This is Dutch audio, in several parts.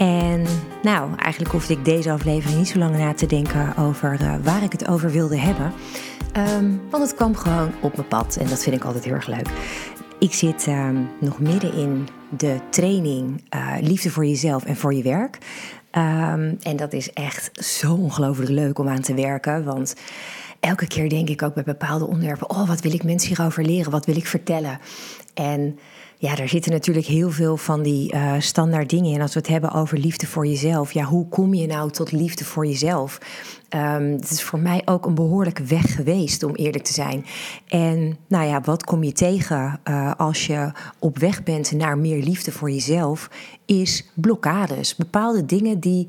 En nou, eigenlijk hoefde ik deze aflevering niet zo lang na te denken over uh, waar ik het over wilde hebben. Um, want het kwam gewoon op mijn pad en dat vind ik altijd heel erg leuk. Ik zit um, nog midden in de training uh, Liefde voor jezelf en voor je werk. Um, en dat is echt zo ongelooflijk leuk om aan te werken. Want elke keer denk ik ook bij bepaalde onderwerpen: oh, wat wil ik mensen hierover leren? Wat wil ik vertellen? En ja, daar zitten natuurlijk heel veel van die uh, standaard dingen in. Als we het hebben over liefde voor jezelf. Ja, hoe kom je nou tot liefde voor jezelf? Um, het is voor mij ook een behoorlijke weg geweest, om eerlijk te zijn. En nou ja, wat kom je tegen uh, als je op weg bent naar meer liefde voor jezelf? Is blokkades. Bepaalde dingen die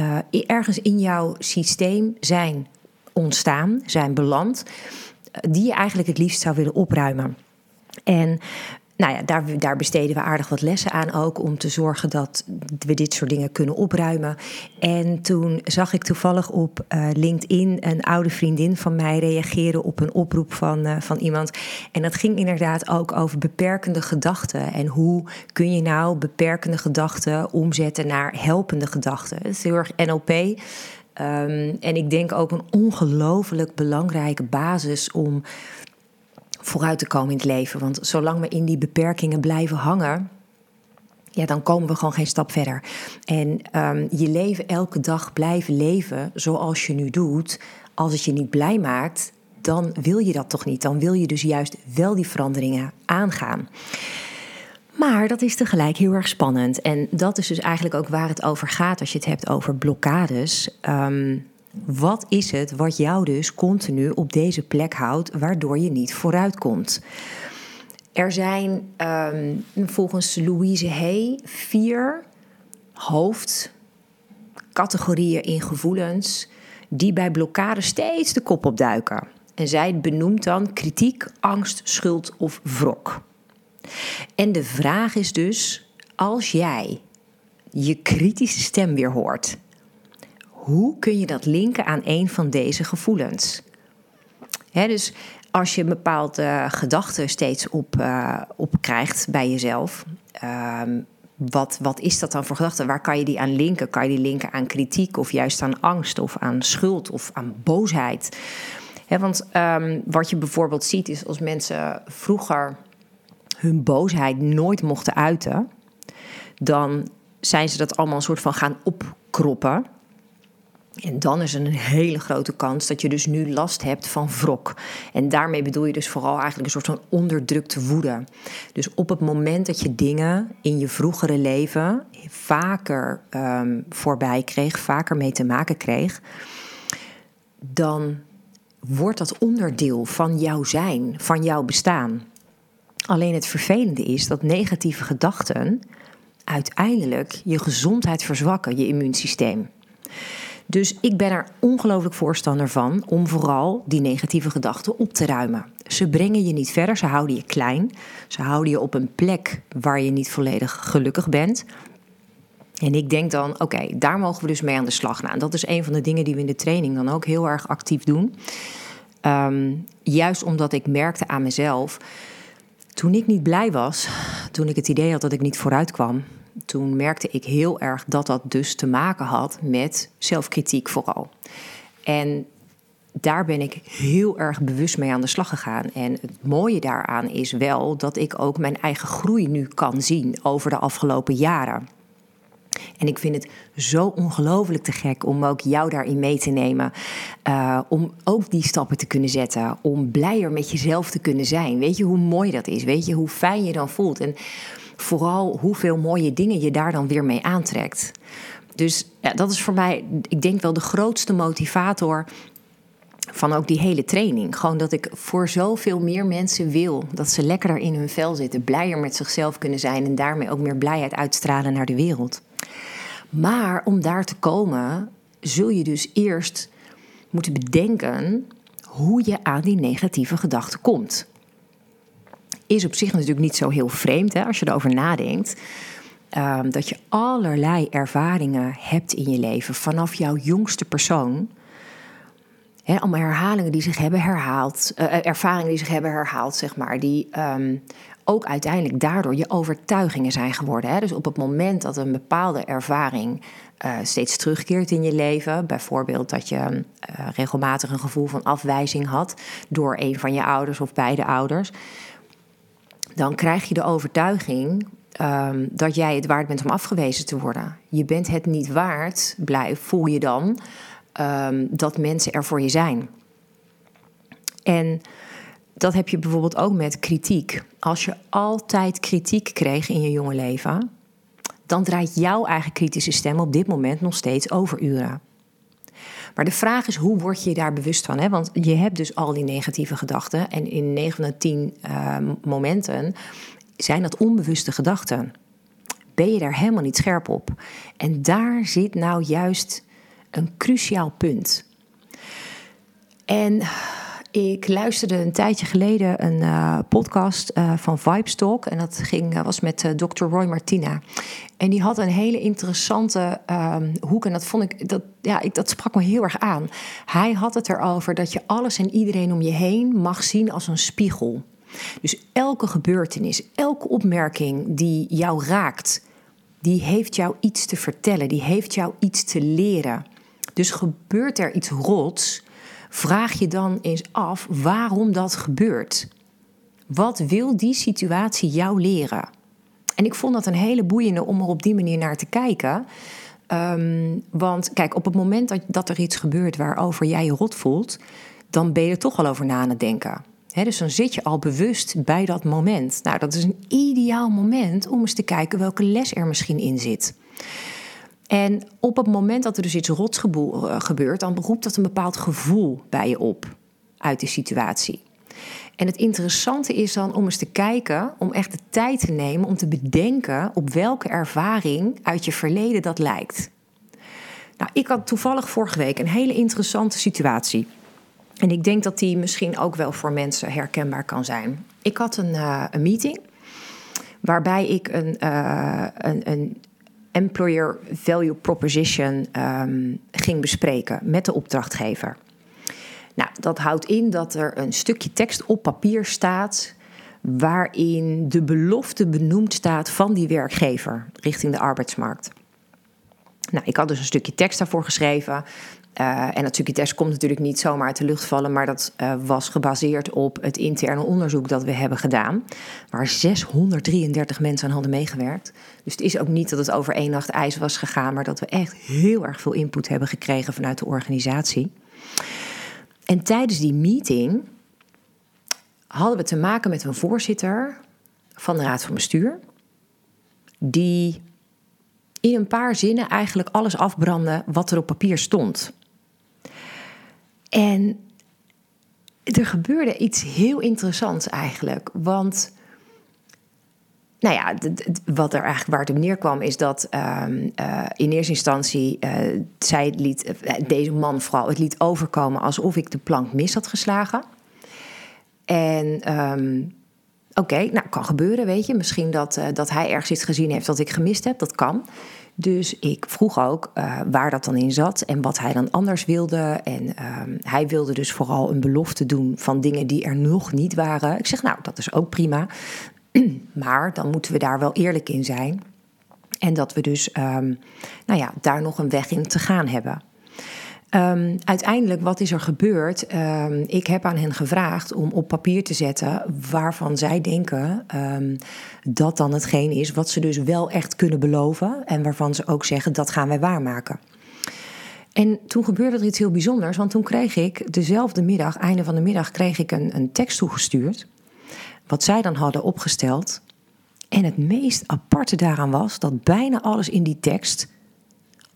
uh, ergens in jouw systeem zijn ontstaan, zijn beland, die je eigenlijk het liefst zou willen opruimen. En nou ja, daar, daar, besteden we aardig wat lessen aan ook om te zorgen dat we dit soort dingen kunnen opruimen. En toen zag ik toevallig op uh, LinkedIn een oude vriendin van mij reageren op een oproep van, uh, van iemand. En dat ging inderdaad ook over beperkende gedachten. En hoe kun je nou beperkende gedachten omzetten naar helpende gedachten? Dat is heel erg NLP. Um, en ik denk ook een ongelooflijk belangrijke basis om vooruit te komen in het leven. Want zolang we in die beperkingen blijven hangen, ja, dan komen we gewoon geen stap verder. En um, je leven elke dag blijven leven zoals je nu doet, als het je niet blij maakt, dan wil je dat toch niet. Dan wil je dus juist wel die veranderingen aangaan. Maar dat is tegelijk heel erg spannend. En dat is dus eigenlijk ook waar het over gaat als je het hebt over blokkades. Um, wat is het wat jou dus continu op deze plek houdt, waardoor je niet vooruit komt? Er zijn um, volgens Louise Hay vier hoofdcategorieën in gevoelens die bij blokkade steeds de kop opduiken. En zij benoemt dan kritiek, angst, schuld of wrok. En de vraag is dus: als jij je kritische stem weer hoort, hoe kun je dat linken aan een van deze gevoelens? dus als je een bepaalde gedachte steeds op, uh, op krijgt bij jezelf, um, wat, wat is dat dan voor gedachte? Waar kan je die aan linken? Kan je die linken aan kritiek of juist aan angst of aan schuld of aan boosheid? want um, wat je bijvoorbeeld ziet is als mensen vroeger hun boosheid nooit mochten uiten, dan zijn ze dat allemaal een soort van gaan opkroppen. En dan is er een hele grote kans dat je dus nu last hebt van wrok. En daarmee bedoel je dus vooral eigenlijk een soort van onderdrukte woede. Dus op het moment dat je dingen in je vroegere leven vaker um, voorbij kreeg, vaker mee te maken kreeg, dan wordt dat onderdeel van jouw zijn, van jouw bestaan. Alleen het vervelende is dat negatieve gedachten uiteindelijk je gezondheid verzwakken, je immuunsysteem. Dus ik ben er ongelooflijk voorstander van om vooral die negatieve gedachten op te ruimen. Ze brengen je niet verder, ze houden je klein. Ze houden je op een plek waar je niet volledig gelukkig bent. En ik denk dan, oké, daar mogen we dus mee aan de slag gaan. Dat is een van de dingen die we in de training dan ook heel erg actief doen. Um, juist omdat ik merkte aan mezelf, toen ik niet blij was, toen ik het idee had dat ik niet vooruit kwam, toen merkte ik heel erg dat dat dus te maken had met zelfkritiek vooral. En daar ben ik heel erg bewust mee aan de slag gegaan. En het mooie daaraan is wel dat ik ook mijn eigen groei nu kan zien over de afgelopen jaren. En ik vind het zo ongelooflijk te gek om ook jou daarin mee te nemen. Uh, om ook die stappen te kunnen zetten. Om blijer met jezelf te kunnen zijn. Weet je hoe mooi dat is? Weet je hoe fijn je dan voelt? En vooral hoeveel mooie dingen je daar dan weer mee aantrekt. Dus ja, dat is voor mij, ik denk wel de grootste motivator van ook die hele training. Gewoon dat ik voor zoveel meer mensen wil dat ze lekkerder in hun vel zitten, blijer met zichzelf kunnen zijn en daarmee ook meer blijheid uitstralen naar de wereld. Maar om daar te komen zul je dus eerst moeten bedenken hoe je aan die negatieve gedachten komt. Is op zich natuurlijk niet zo heel vreemd hè, als je erover nadenkt. Ehm, dat je allerlei ervaringen hebt in je leven vanaf jouw jongste persoon. Allemaal herhalingen die zich hebben herhaald, uh, ervaringen die zich hebben herhaald, zeg maar, die ehm, ook uiteindelijk daardoor je overtuigingen zijn geworden. Hè? Dus op het moment dat een bepaalde ervaring uh, steeds terugkeert in je leven, bijvoorbeeld dat je uh, regelmatig een gevoel van afwijzing had door een van je ouders of beide ouders, dan krijg je de overtuiging um, dat jij het waard bent om afgewezen te worden. Je bent het niet waard, blijf, voel je dan, um, dat mensen er voor je zijn. En dat heb je bijvoorbeeld ook met kritiek. Als je altijd kritiek kreeg in je jonge leven, dan draait jouw eigen kritische stem op dit moment nog steeds overuren. Maar de vraag is, hoe word je daar bewust van? Hè? Want je hebt dus al die negatieve gedachten. En in 9 van de 10 uh, momenten zijn dat onbewuste gedachten. Ben je daar helemaal niet scherp op? En daar zit nou juist een cruciaal punt. En ik luisterde een tijdje geleden een uh, podcast uh, van Vibestalk. En dat ging, uh, was met Dr. Roy Martina. En die had een hele interessante um, hoek. En dat vond ik, dat, ja, ik, dat sprak me heel erg aan. Hij had het erover dat je alles en iedereen om je heen mag zien als een spiegel. Dus elke gebeurtenis, elke opmerking die jou raakt, die heeft jou iets te vertellen, die heeft jou iets te leren. Dus gebeurt er iets rots, vraag je dan eens af waarom dat gebeurt. Wat wil die situatie jou leren? En ik vond dat een hele boeiende om er op die manier naar te kijken. Um, want kijk, op het moment dat, dat er iets gebeurt waarover jij je rot voelt, dan ben je er toch al over na het denken. dus dan zit je al bewust bij dat moment. Nou, dat is een ideaal moment om eens te kijken welke les er misschien in zit. En op het moment dat er dus iets rots eh, gebeurt, dan roept dat een bepaald gevoel bij je op uit die situatie. En het interessante is dan om eens te kijken, om echt de tijd te nemen om te bedenken op welke ervaring uit je verleden dat lijkt. Nou, ik had toevallig vorige week een hele interessante situatie. En ik denk dat die misschien ook wel voor mensen herkenbaar kan zijn. Ik had een, uh, een meeting waarbij ik een, uh, een, een employer value proposition um, ging bespreken met de opdrachtgever. Nou, dat houdt in dat er een stukje tekst op papier staat waarin de belofte benoemd staat van die werkgever richting de arbeidsmarkt. Nou, ik had dus een stukje tekst daarvoor geschreven. Uh, en stukje tekst komt natuurlijk niet zomaar uit de lucht vallen, maar dat uh, was gebaseerd op het interne onderzoek dat we hebben gedaan, waar 633 mensen aan hadden meegewerkt. Dus het is ook niet dat het over één nacht ijs was gegaan, maar dat we echt heel erg veel input hebben gekregen vanuit de organisatie. En tijdens die meeting hadden we te maken met een voorzitter van de Raad van Bestuur, die in een paar zinnen eigenlijk alles afbrandde wat er op papier stond. En er gebeurde iets heel interessants eigenlijk. Want, nou ja, wat er eigenlijk waar het op neerkwam is dat um, uh, in eerste instantie uh, zij liet, uh, deze man vooral het liet overkomen alsof ik de plank mis had geslagen. En um, oké, nou kan gebeuren, weet je. Misschien dat, dat hij ergens iets gezien heeft dat ik gemist heb, dat kan. Dus ik vroeg ook uh, waar dat dan in zat en wat hij dan anders wilde. En uh, hij wilde dus vooral een belofte doen van dingen die er nog niet waren. Ik zeg, nou, dat is ook prima. maar dan moeten we daar wel eerlijk in zijn. En dat we dus um, nou ja, daar nog een weg in te gaan hebben. Um, uiteindelijk, wat is er gebeurd? Um, ik heb aan hen gevraagd om op papier te zetten waarvan zij denken um, dat dan hetgeen is wat ze dus wel echt kunnen beloven en waarvan ze ook zeggen dat gaan wij waarmaken. En toen gebeurde er iets heel bijzonders, want toen kreeg ik dezelfde middag, einde van de middag, kreeg ik een, een tekst toegestuurd. Wat zij dan hadden opgesteld. En het meest aparte daaraan was dat bijna alles in die tekst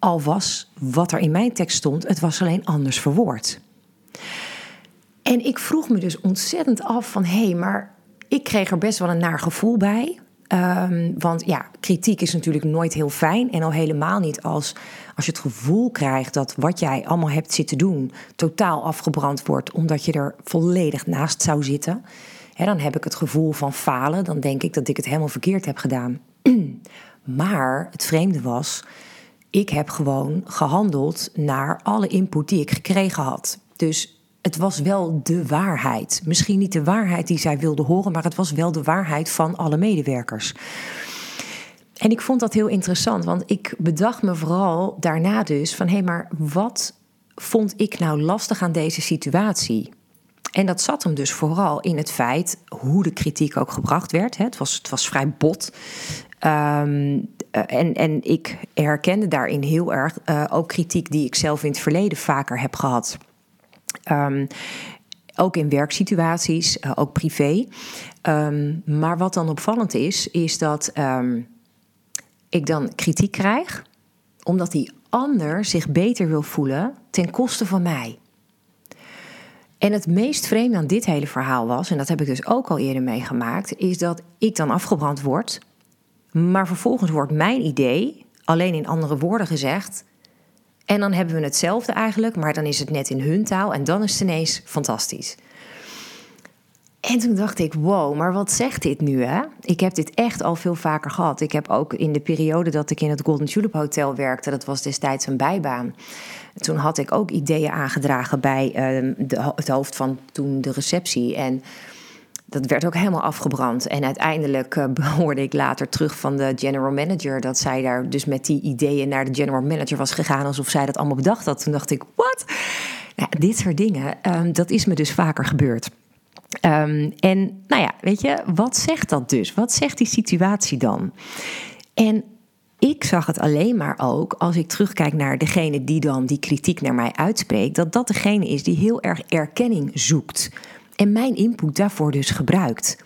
al was wat er in mijn tekst stond, het was alleen anders verwoord. En ik vroeg me dus ontzettend af van hé, hey, maar ik kreeg er best wel een naar gevoel bij. Ehm, want ja, kritiek is natuurlijk nooit heel fijn. En al helemaal niet als, als je het gevoel krijgt dat wat jij allemaal hebt zitten doen totaal afgebrand wordt, omdat je er volledig naast zou zitten. dan heb ik het gevoel van falen. Dan denk ik dat ik het helemaal verkeerd heb gedaan. maar het vreemde was, ik heb gewoon gehandeld naar alle input die ik gekregen had. Dus het was wel de waarheid. Misschien niet de waarheid die zij wilde horen, maar het was wel de waarheid van alle medewerkers. En ik vond dat heel interessant, want ik bedacht me vooral daarna dus van hé, hey, maar wat vond ik nou lastig aan deze situatie? En dat zat hem dus vooral in het feit hoe de kritiek ook gebracht werd. Het was, het was vrij bot. Ehm, eh, en, en ik herkende daarin heel erg uh, ook kritiek die ik zelf in het verleden vaker heb gehad. Um, ook in werksituaties, uh, ook privé. Um, maar wat dan opvallend is, is dat um, ik dan kritiek krijg, omdat die ander zich beter wil voelen ten koste van mij. En het meest vreemde aan dit hele verhaal was, en dat heb ik dus ook al eerder meegemaakt, is dat ik dan afgebrand word, maar vervolgens wordt mijn idee, alleen in andere woorden gezegd, en dan hebben we hetzelfde eigenlijk, maar dan is het net in hun taal en dan is het ineens fantastisch. En toen dacht ik, wow, maar wat zegt dit nu hè? Ik heb dit echt al veel vaker gehad. Ik heb ook in de periode dat ik in het Golden Tulip Hotel werkte, dat was destijds een bijbaan. Toen had ik ook ideeën aangedragen bij de, het hoofd van toen de receptie. En dat werd ook helemaal afgebrand. En uiteindelijk uh, hoorde ik later terug van de general manager dat zij daar dus met die ideeën naar de general manager was gegaan, alsof zij dat allemaal bedacht had. Toen dacht ik, wat? Nou, dit soort dingen, um, dat is me dus vaker gebeurd. Um, en nou ja, weet je, wat zegt dat dus? Wat zegt die situatie dan? En ik zag het alleen maar ook als ik terugkijk naar degene die dan die kritiek naar mij uitspreekt, dat dat degene is die heel erg erkenning zoekt en mijn input daarvoor dus gebruikt.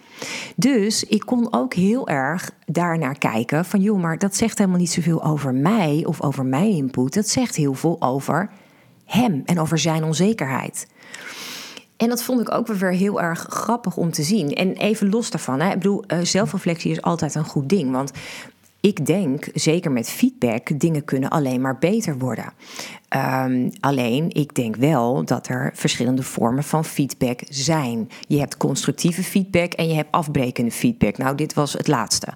Dus ik kon ook heel erg daarnaar kijken van joh, maar dat zegt helemaal niet zoveel over mij of over mijn input. Dat zegt heel veel over hem en over zijn onzekerheid. En dat vond ik ook weer heel erg grappig om te zien. En even los daarvan, hè, ik bedoel, uh, zelfreflectie is altijd een goed ding. Want ik denk, zeker met feedback, dingen kunnen alleen maar beter worden. Um, alleen, ik denk wel dat er verschillende vormen van feedback zijn. Je hebt constructieve feedback en je hebt afbrekende feedback. Nou, dit was het laatste.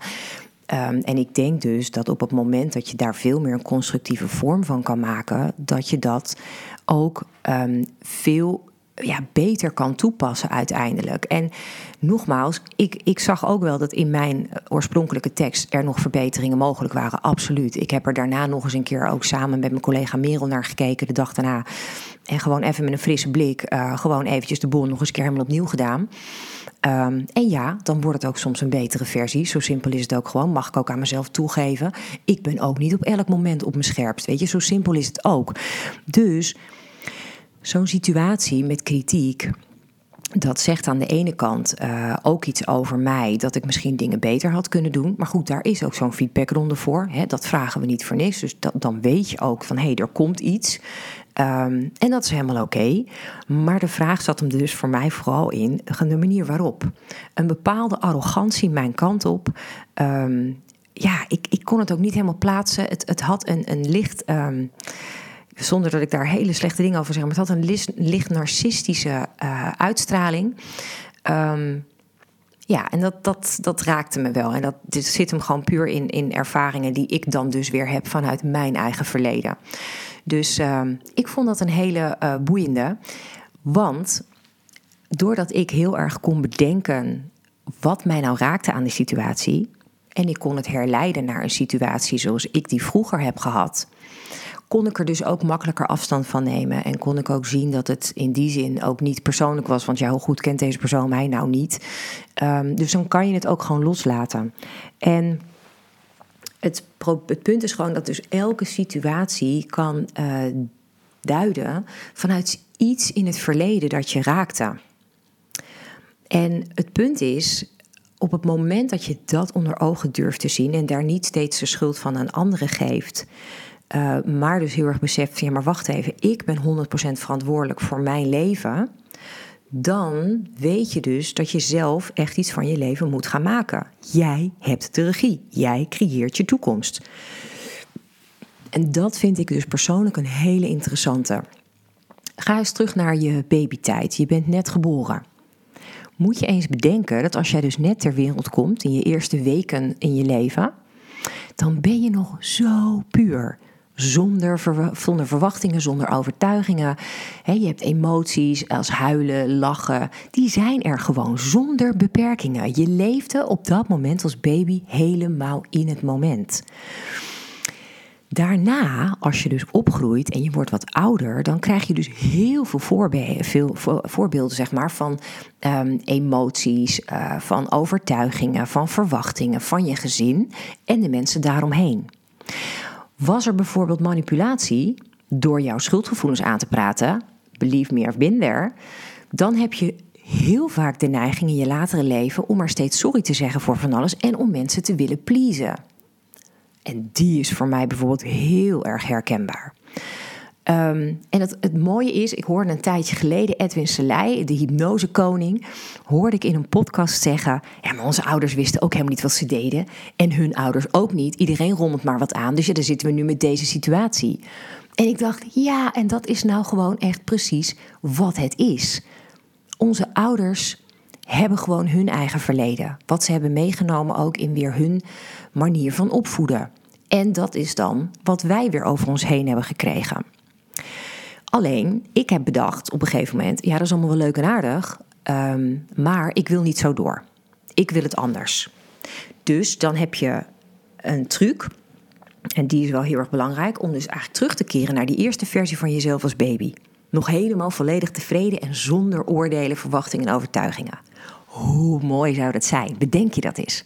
Um, en ik denk dus dat op het moment dat je daar veel meer een constructieve vorm van kan maken, dat je dat ook um, veel ja, beter kan toepassen uiteindelijk. En nogmaals, ik, ik zag ook wel dat in mijn oorspronkelijke tekst er nog verbeteringen mogelijk waren. Absoluut. Ik heb er daarna nog eens een keer ook samen met mijn collega Merel naar gekeken de dag daarna. En gewoon even met een frisse blik, uh, gewoon eventjes de boel nog eens een keer helemaal opnieuw gedaan. Um, en ja, dan wordt het ook soms een betere versie. Zo simpel is het ook gewoon. Mag ik ook aan mezelf toegeven. Ik ben ook niet op elk moment op mijn scherpst. Weet je, zo simpel is het ook. Dus zo'n situatie met kritiek. Dat zegt aan de ene kant uh, ook iets over mij, dat ik misschien dingen beter had kunnen doen. Maar goed, daar is ook zo'n feedbackronde voor. Hè? Dat vragen we niet voor niks. Dus dan weet je ook van hé, hey, er komt iets. Um, en dat is helemaal oké. Maar de vraag zat hem dus voor mij vooral in de manier waarop. Een bepaalde arrogantie mijn kant op. Um, ja, ik, ik kon het ook niet helemaal plaatsen. Het, het had een, een licht. Um, zonder dat ik daar hele slechte dingen over zeg, maar het had een licht, narcistische uh, uitstraling. Um, ja, en dat, dat, dat raakte me wel. En dat dit zit hem gewoon puur in, in ervaringen die ik dan dus weer heb vanuit mijn eigen verleden. Dus uh, ik vond dat een hele uh, boeiende. Want doordat ik heel erg kon bedenken wat mij nou raakte aan de situatie. En ik kon het herleiden naar een situatie zoals ik die vroeger heb gehad kon ik er dus ook makkelijker afstand van nemen. En kon ik ook zien dat het in die zin ook niet persoonlijk was. Want ja, hoe goed kent deze persoon mij nou niet? Um, dus dan kan je het ook gewoon loslaten. En het, het, punt is gewoon dat dus elke situatie kan uh, duiden vanuit iets in het verleden dat je raakte. En het punt is, op het moment dat je dat onder ogen durft te zien en daar niet steeds de schuld van aan anderen geeft, uh, maar dus heel erg beseft, ja maar wacht even, ik ben 100% verantwoordelijk voor mijn leven. dan weet je dus dat je zelf echt iets van je leven moet gaan maken. Jij hebt de regie. Jij creëert je toekomst. En dat vind ik dus persoonlijk een hele interessante. Ga eens terug naar je babytijd. Je bent net geboren. Moet je eens bedenken dat als jij dus net ter wereld komt in je eerste weken in je leven, dan ben je nog zo puur zonder, zonder verwachtingen, zonder overtuigingen. je hebt emoties als huilen, lachen. Die zijn er gewoon zonder beperkingen. Je leefde op dat moment als baby helemaal in het moment. Daarna, als je dus opgroeit en je wordt wat ouder, dan krijg je dus heel veel, voorbeelden, veel voorbeelden zeg maar, van ehm, emoties, uh, van overtuigingen, van verwachtingen van je gezin en de mensen daaromheen. Was er bijvoorbeeld manipulatie door jouw schuldgevoelens aan te praten, believe me, I've been dan heb je heel vaak de neiging in je latere leven om maar steeds sorry te zeggen voor van alles en om mensen te willen pleasen. En die is voor mij bijvoorbeeld heel erg herkenbaar. Um, en het, het, mooie is, ik hoorde een tijdje geleden Edwin Selei, de hypnosekoning, hoorde ik in een podcast zeggen: Ja, maar onze ouders wisten ook helemaal niet wat ze deden. En hun ouders ook niet. Iedereen rommelt maar wat aan. Dus ja, daar zitten we nu met deze situatie. En ik dacht: Ja, en dat is nou gewoon echt precies wat het is. Onze ouders hebben gewoon hun eigen verleden. Wat ze hebben meegenomen ook in weer hun manier van opvoeden. En dat is dan wat wij weer over ons heen hebben gekregen. Alleen, ik heb bedacht op een gegeven moment: ja, dat is allemaal wel leuk en aardig, ehm, maar ik wil niet zo door. Ik wil het anders. Dus dan heb je een truc, en die is wel heel erg belangrijk, om dus eigenlijk terug te keren naar die eerste versie van jezelf als baby. Nog helemaal volledig tevreden en zonder oordelen, verwachtingen en overtuigingen. Hoe mooi zou dat zijn? Bedenk je dat eens.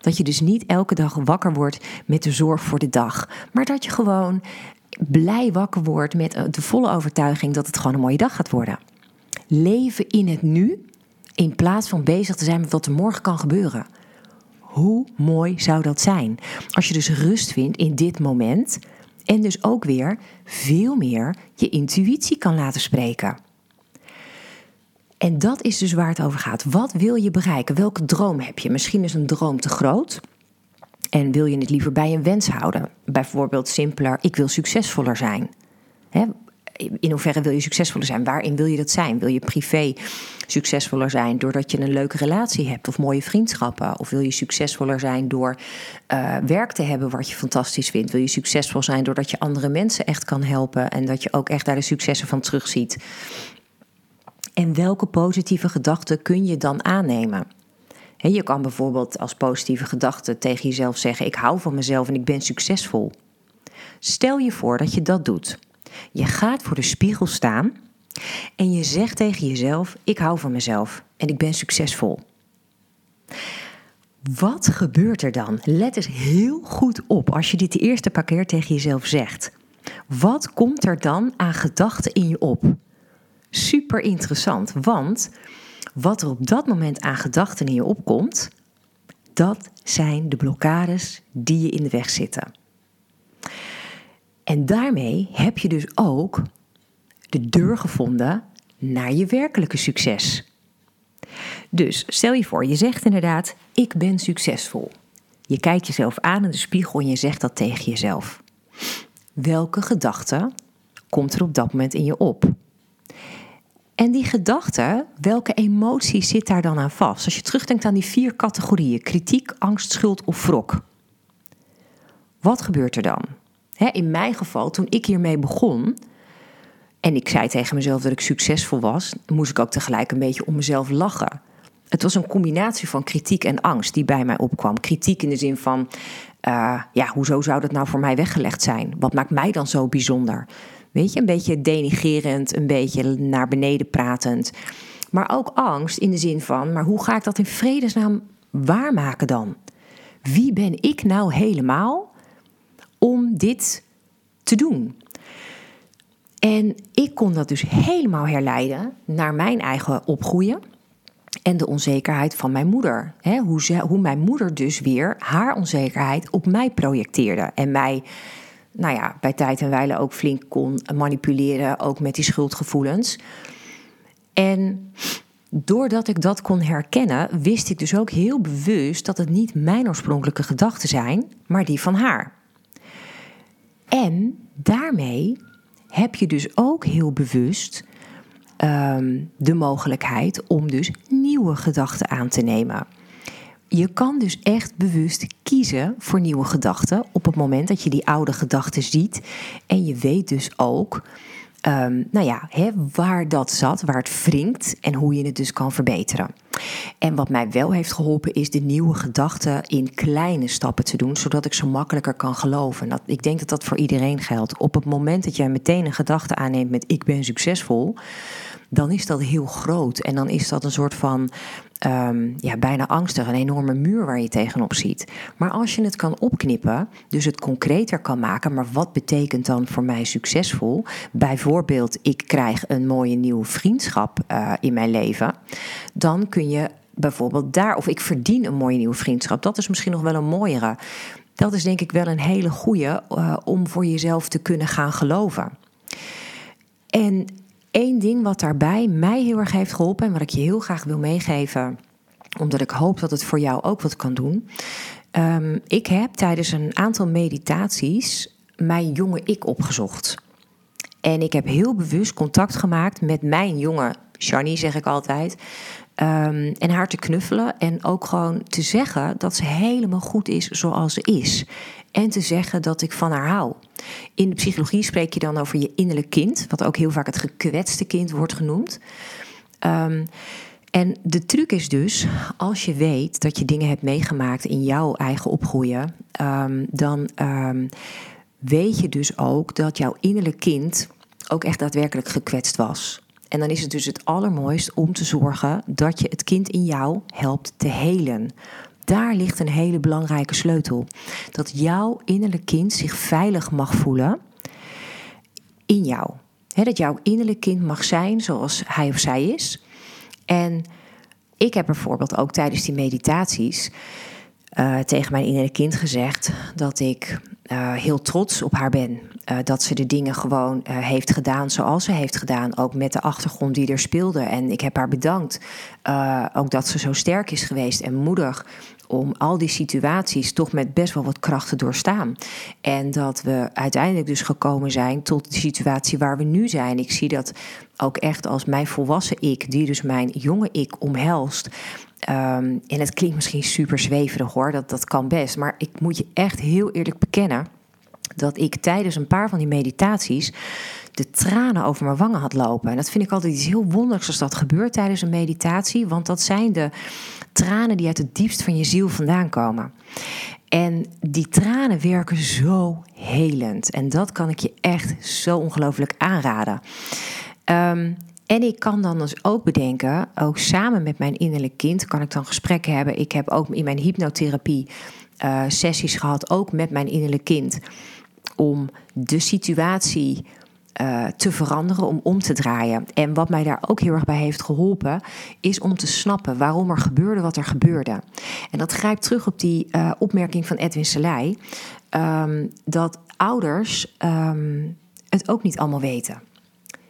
Dat je dus niet elke dag wakker wordt met de zorg voor de dag, maar dat je gewoon blij wakker wordt met eh, de volle overtuiging dat het gewoon een mooie dag gaat worden. Leven in het nu in plaats van bezig te zijn met wat er morgen kan gebeuren. Hoe mooi zou dat zijn? Als je dus rust vindt in dit moment en dus ook weer veel meer je intuïtie kan laten spreken. En dat is dus waar het over gaat. Wat wil je bereiken? Welke droom heb je? Misschien is een droom te groot. En wil je het liever bij een wens houden? Bijvoorbeeld simpeler, ik wil succesvoller zijn. in hoeverre wil je succesvoller zijn? Waarin wil je dat zijn? Wil je privé succesvoller zijn doordat je een leuke relatie hebt of mooie vriendschappen? Of wil je succesvoller zijn door uh, werk te hebben wat je fantastisch vindt? Wil je succesvol zijn doordat je andere mensen echt kan helpen en dat je ook echt daar de successen van terugziet? En welke positieve gedachten kun je dan aannemen? Je kan bijvoorbeeld als positieve gedachte tegen jezelf zeggen: Ik hou van mezelf en ik ben succesvol. Stel je voor dat je dat doet. Je gaat voor de spiegel staan en je zegt tegen jezelf: Ik hou van mezelf en ik ben succesvol. Wat gebeurt er dan? Let eens heel goed op als je dit de eerste paar keer tegen jezelf zegt. Wat komt er dan aan gedachten in je op? Super interessant, want wat er op dat moment aan gedachten in je opkomt, dat zijn de blokkades die je in de weg zitten. En daarmee heb je dus ook de deur gevonden naar je werkelijke succes. Dus stel je voor, je zegt inderdaad: Ik ben succesvol. Je kijkt jezelf aan in de spiegel en je zegt dat tegen jezelf. Welke gedachte komt er op dat moment in je op? En die gedachte, welke emotie zit daar dan aan vast? Als je terugdenkt aan die vier categorieën: kritiek, angst, schuld of wrok. Wat gebeurt er dan? in mijn geval, toen ik hiermee begon en ik zei tegen mezelf dat ik succesvol was, moest ik ook tegelijk een beetje om mezelf lachen. Het was een combinatie van kritiek en angst die bij mij opkwam. Kritiek in de zin van, uh, ja, hoezo zou dat nou voor mij weggelegd zijn? Wat maakt mij dan zo bijzonder? Weet je, een beetje denigerend, een beetje naar beneden pratend. Maar ook angst in de zin van, maar hoe ga ik dat in vredesnaam waarmaken dan? Wie ben ik nou helemaal om dit te doen? En ik kon dat dus helemaal herleiden naar mijn eigen opgroeien en de onzekerheid van mijn moeder. hoe, ze, hoe mijn moeder dus weer haar onzekerheid op mij projecteerde en mij nou ja, bij tijd en wijle ook flink kon manipuleren, ook met die schuldgevoelens. En doordat ik dat kon herkennen, wist ik dus ook heel bewust dat het niet mijn oorspronkelijke gedachten zijn, maar die van haar. En daarmee heb je dus ook heel bewust ehm, de mogelijkheid om dus nieuwe gedachten aan te nemen. Je kan dus echt bewust kiezen voor nieuwe gedachten op het moment dat je die oude gedachten ziet. En je weet dus ook um, nou ja, waar dat zat, waar het wringt en hoe je het dus kan verbeteren. En wat mij wel heeft geholpen is de nieuwe gedachten in kleine stappen te doen, zodat ik zo makkelijker kan geloven. Dat, ik denk dat dat voor iedereen geldt. Op het moment dat jij meteen een gedachte aanneemt met ik ben succesvol, dan is dat heel groot. En dan is dat een soort van um, ja, bijna angstig, een enorme muur waar je tegenop ziet. Maar als je het kan opknippen, dus het concreter kan maken, maar wat betekent dan voor mij succesvol? Bijvoorbeeld, ik krijg een mooie nieuwe vriendschap uh, in mijn leven, dan kun je bijvoorbeeld daar, of ik verdien een mooie nieuwe vriendschap, dat is misschien nog wel een mooiere. Dat is denk ik wel een hele goede uh, om voor jezelf te kunnen gaan geloven. En Eén ding wat daarbij mij heel erg heeft geholpen en wat ik je heel graag wil meegeven, omdat ik hoop dat het voor jou ook wat kan doen. Um, ik heb tijdens een aantal meditaties mijn jonge ik opgezocht. En ik heb heel bewust contact gemaakt met mijn jonge Shani, zeg ik altijd. Um, en haar te knuffelen en ook gewoon te zeggen dat ze helemaal goed is zoals ze is. En te zeggen dat ik van haar hou. In de psychologie spreek je dan over je innerlijk kind, wat ook heel vaak het gekwetste kind wordt genoemd. Um, en de truc is dus, als je weet dat je dingen hebt meegemaakt in jouw eigen opgroeien, um, dan weet je dus ook dat jouw innerlijk kind ook echt daadwerkelijk gekwetst was. En dan is het dus het allermooist om te zorgen dat je het kind in jou helpt te helen. Daar ligt een hele belangrijke sleutel. Dat jouw innerlijk kind zich veilig mag voelen in jou. dat jouw innerlijk kind mag zijn zoals hij of zij is. En ik heb bijvoorbeeld ook tijdens die meditaties uh, tegen mijn innerlijk kind gezegd dat ik uh, heel trots op haar ben. Uh, dat ze de dingen gewoon heeft gedaan zoals ze heeft gedaan. Ook met de achtergrond die er speelde. En ik heb haar bedankt. ook dat ze zo sterk is geweest en moedig om al die situaties toch met best wel wat kracht te doorstaan. En dat we uiteindelijk dus gekomen zijn tot de situatie waar we nu zijn. Ik zie dat ook echt als mijn volwassen ik, die dus mijn jonge ik omhelst. Um, en het klinkt misschien super zweverig hoor, dat, dat kan best. Maar ik moet je echt heel eerlijk bekennen dat ik tijdens een paar van die meditaties de tranen over mijn wangen had lopen. En dat vind ik altijd iets heel wonderlijks als dat gebeurt tijdens een meditatie, want dat zijn de tranen die uit het diepst van je ziel vandaan komen. En die tranen werken zo helend. En dat kan ik je echt zo ongelooflijk aanraden. Um, en ik kan dan dus ook bedenken, ook samen met mijn innerlijk kind, kan ik dan gesprekken hebben. Ik heb ook in mijn hypnotherapie uh, sessies gehad, ook met mijn innerlijk kind, om de situatie uh, te veranderen, om om te draaien. En wat mij daar ook heel erg bij heeft geholpen, is om te snappen waarom er gebeurde wat er gebeurde. En dat grijpt terug op die uh, opmerking van Edwin Selei, um, dat ouders um, het ook niet allemaal weten.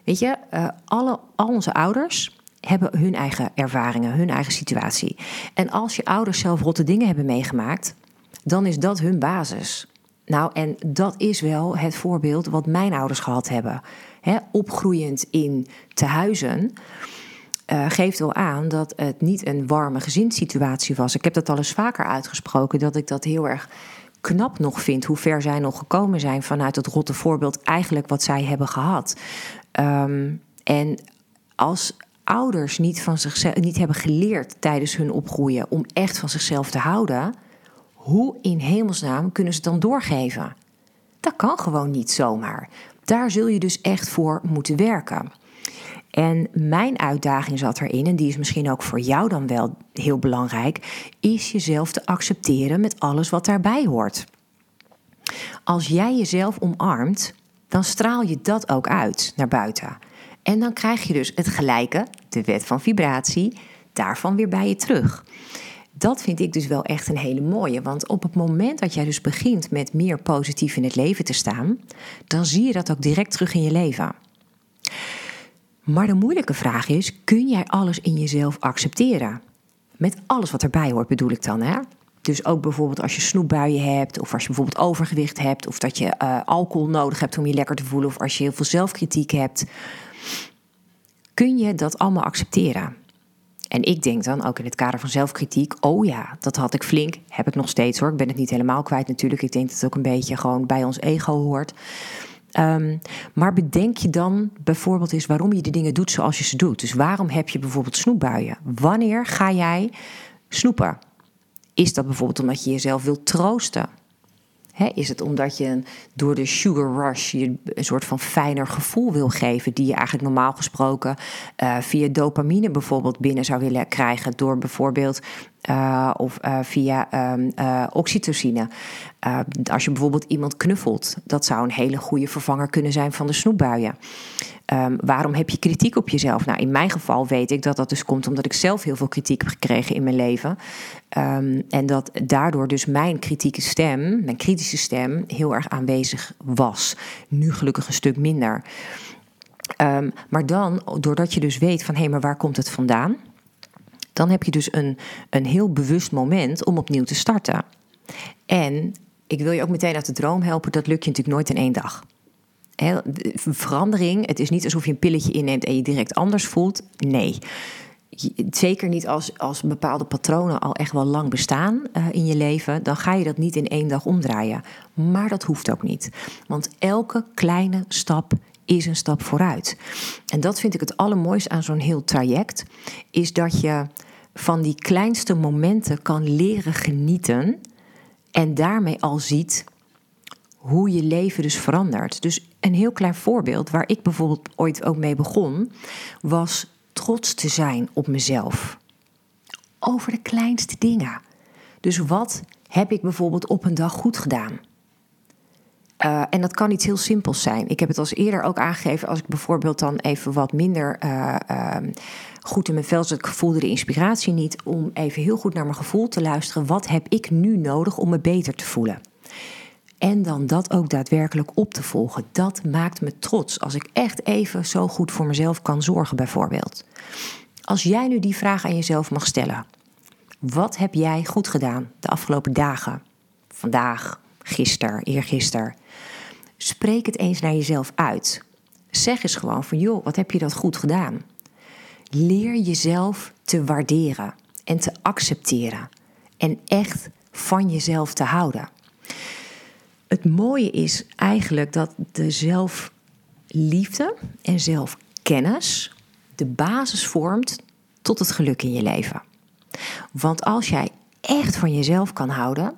Weet je, uh, alle, al onze ouders hebben hun eigen ervaringen, hun eigen situatie. En als je ouders zelf rotte dingen hebben meegemaakt, dan is dat hun basis. Nou, en dat is wel het voorbeeld wat mijn ouders gehad hebben. He, opgroeiend in tehuizen uh, geeft wel aan dat het niet een warme gezinssituatie was. Ik heb dat al eens vaker uitgesproken, dat ik dat heel erg knap nog vind hoe ver zij nog gekomen zijn vanuit het rotte voorbeeld, eigenlijk wat zij hebben gehad. Um, en als ouders niet, van zichzelf, niet hebben geleerd tijdens hun opgroeien om echt van zichzelf te houden, hoe in hemelsnaam kunnen ze het dan doorgeven? Dat kan gewoon niet zomaar. Daar zul je dus echt voor moeten werken. En mijn uitdaging zat erin, en die is misschien ook voor jou dan wel heel belangrijk, is jezelf te accepteren met alles wat daarbij hoort. Als jij jezelf omarmt, dan straal je dat ook uit naar buiten. En dan krijg je dus het gelijke, de wet van vibratie, daarvan weer bij je terug. Dat vind ik dus wel echt een hele mooie. Want op het moment dat jij dus begint met meer positief in het leven te staan, dan zie je dat ook direct terug in je leven. Maar de moeilijke vraag is: kun jij alles in jezelf accepteren? Met alles wat erbij hoort, bedoel ik dan, hè? Dus ook bijvoorbeeld als je snoepbuien hebt, of als je bijvoorbeeld overgewicht hebt, of dat je uh, alcohol nodig hebt om je lekker te voelen, of als je heel veel zelfkritiek hebt. Kun je dat allemaal accepteren? En ik denk dan ook in het kader van zelfkritiek: oh ja, dat had ik flink. Heb ik nog steeds hoor. Ik ben het niet helemaal kwijt natuurlijk. Ik denk dat het ook een beetje gewoon bij ons ego hoort. Um, maar bedenk je dan bijvoorbeeld eens waarom je de dingen doet zoals je ze doet. Dus waarom heb je bijvoorbeeld snoepbuien? Wanneer ga jij snoepen? Is dat bijvoorbeeld omdat je jezelf wilt troosten? Is het omdat je door de sugar rush je een soort van fijner gevoel wil geven, die je eigenlijk normaal gesproken uh, via dopamine bijvoorbeeld binnen zou willen krijgen, door bijvoorbeeld uh, of uh, via um, oxytocine. als je bijvoorbeeld iemand knuffelt, dat zou een hele goede vervanger kunnen zijn van de snoepbuien. Um, waarom heb je kritiek op jezelf? Nou, in mijn geval weet ik dat dat dus komt omdat ik zelf heel veel kritiek heb gekregen in mijn leven. Um, en dat daardoor dus mijn kritieke stem, mijn kritische stem, heel erg aanwezig was. Nu gelukkig een stuk minder. Maar dan, doordat je dus weet van hé, hey, maar waar komt het vandaan? Dan heb je dus een, een heel bewust moment om opnieuw te starten. En ik wil je ook meteen uit de droom helpen, dat lukt je natuurlijk nooit in één dag verandering, het is niet alsof je een pilletje inneemt en je direct anders voelt. Nee. Zeker niet als, als bepaalde patronen al echt wel lang bestaan uh, in je leven, dan ga je dat niet in één dag omdraaien. Maar dat hoeft ook niet. Want elke kleine stap is een stap vooruit. En dat vind ik het allermooiste aan zo'n heel traject, is dat je van die kleinste momenten kan leren genieten en daarmee al ziet hoe je leven dus verandert. Dus een heel klein voorbeeld waar ik bijvoorbeeld ooit ook mee begon, was trots te zijn op mezelf. Over de kleinste dingen. Dus wat heb ik bijvoorbeeld op een dag goed gedaan? Uh, en dat kan iets heel simpels zijn. Ik heb het als eerder ook aangegeven als ik bijvoorbeeld dan even wat minder uh, uh, goed in mijn vel zit. Ik voelde de inspiratie niet om even heel goed naar mijn gevoel te luisteren. Wat heb ik nu nodig om me beter te voelen? En dan dat ook daadwerkelijk op te volgen. Dat maakt me trots als ik echt even zo goed voor mezelf kan zorgen, bijvoorbeeld. Als jij nu die vraag aan jezelf mag stellen: wat heb jij goed gedaan de afgelopen dagen? Vandaag, gisteren, eergisteren. Spreek het eens naar jezelf uit. Zeg eens gewoon van joh, wat heb je dat goed gedaan? Leer jezelf te waarderen en te accepteren en echt van jezelf te houden het mooie is eigenlijk dat de zelfliefde en zelfkennis de basis vormt tot het geluk in je leven. Want als jij echt van jezelf kan houden,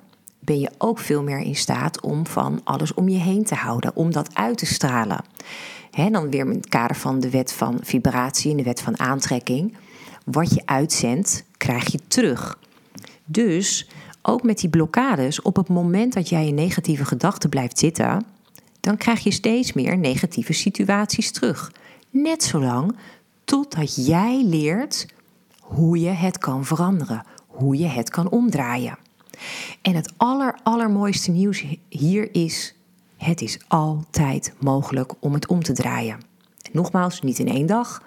ben je ook veel meer in staat om van alles om je heen te houden, om dat uit te stralen. He, dan weer in het kader van de wet van vibratie en de wet van aantrekking. Wat je uitzendt, krijg je terug. Dus ook met die blokkades, op het moment dat jij in negatieve gedachten blijft zitten, dan krijg je steeds meer negatieve situaties terug. Net zolang totdat jij leert hoe je het kan veranderen, hoe je het kan omdraaien. En het aller, allermooiste nieuws hier is: het is altijd mogelijk om het om te draaien. Nogmaals, niet in één dag,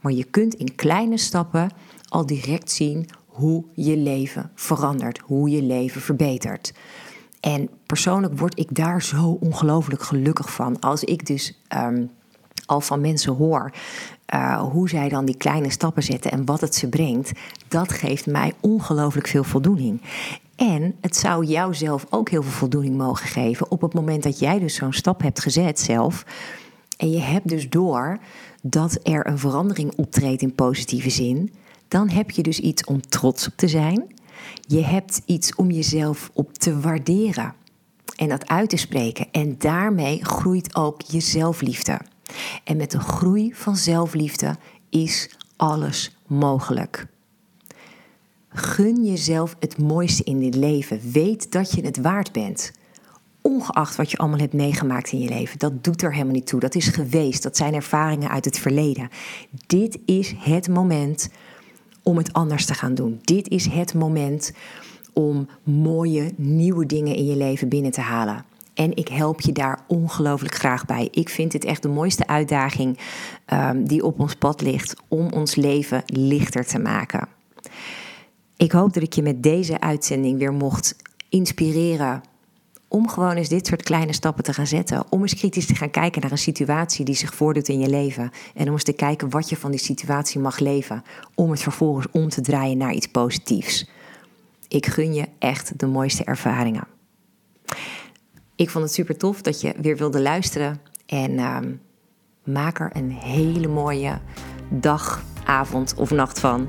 maar je kunt in kleine stappen al direct zien hoe je leven verandert, hoe je leven verbetert. En persoonlijk word ik daar zo ongelooflijk gelukkig van. Als ik dus um, al van mensen hoor uh, hoe zij dan die kleine stappen zetten en wat het ze brengt, dat geeft mij ongelooflijk veel voldoening. En het zou jou zelf ook heel veel voldoening mogen geven op het moment dat jij dus zo'n stap hebt gezet zelf. En je hebt dus door dat er een verandering optreedt in positieve zin dan heb je dus iets om trots op te zijn. Je hebt iets om jezelf op te waarderen en dat uit te spreken. En daarmee groeit ook je zelfliefde. En met de groei van zelfliefde is alles mogelijk. Gun jezelf het mooiste in dit leven. Weet dat je het waard bent. Ongeacht wat je allemaal hebt meegemaakt in je leven. Dat doet er helemaal niet toe. Dat is geweest. Dat zijn ervaringen uit het verleden. Dit is het moment om het anders te gaan doen. Dit is het moment om mooie nieuwe dingen in je leven binnen te halen. En ik help je daar ongelooflijk graag bij. Ik vind het echt de mooiste uitdaging um, die op ons pad ligt om ons leven lichter te maken. Ik hoop dat ik je met deze uitzending weer mocht inspireren om gewoon eens dit soort kleine stappen te gaan zetten. Om eens kritisch te gaan kijken naar een situatie die zich voordoet in je leven. En om eens te kijken wat je van die situatie mag leven. Om het vervolgens om te draaien naar iets positiefs. Ik gun je echt de mooiste ervaringen. Ik vond het super tof dat je weer wilde luisteren. En uh, maak er een hele mooie dag, avond of nacht van.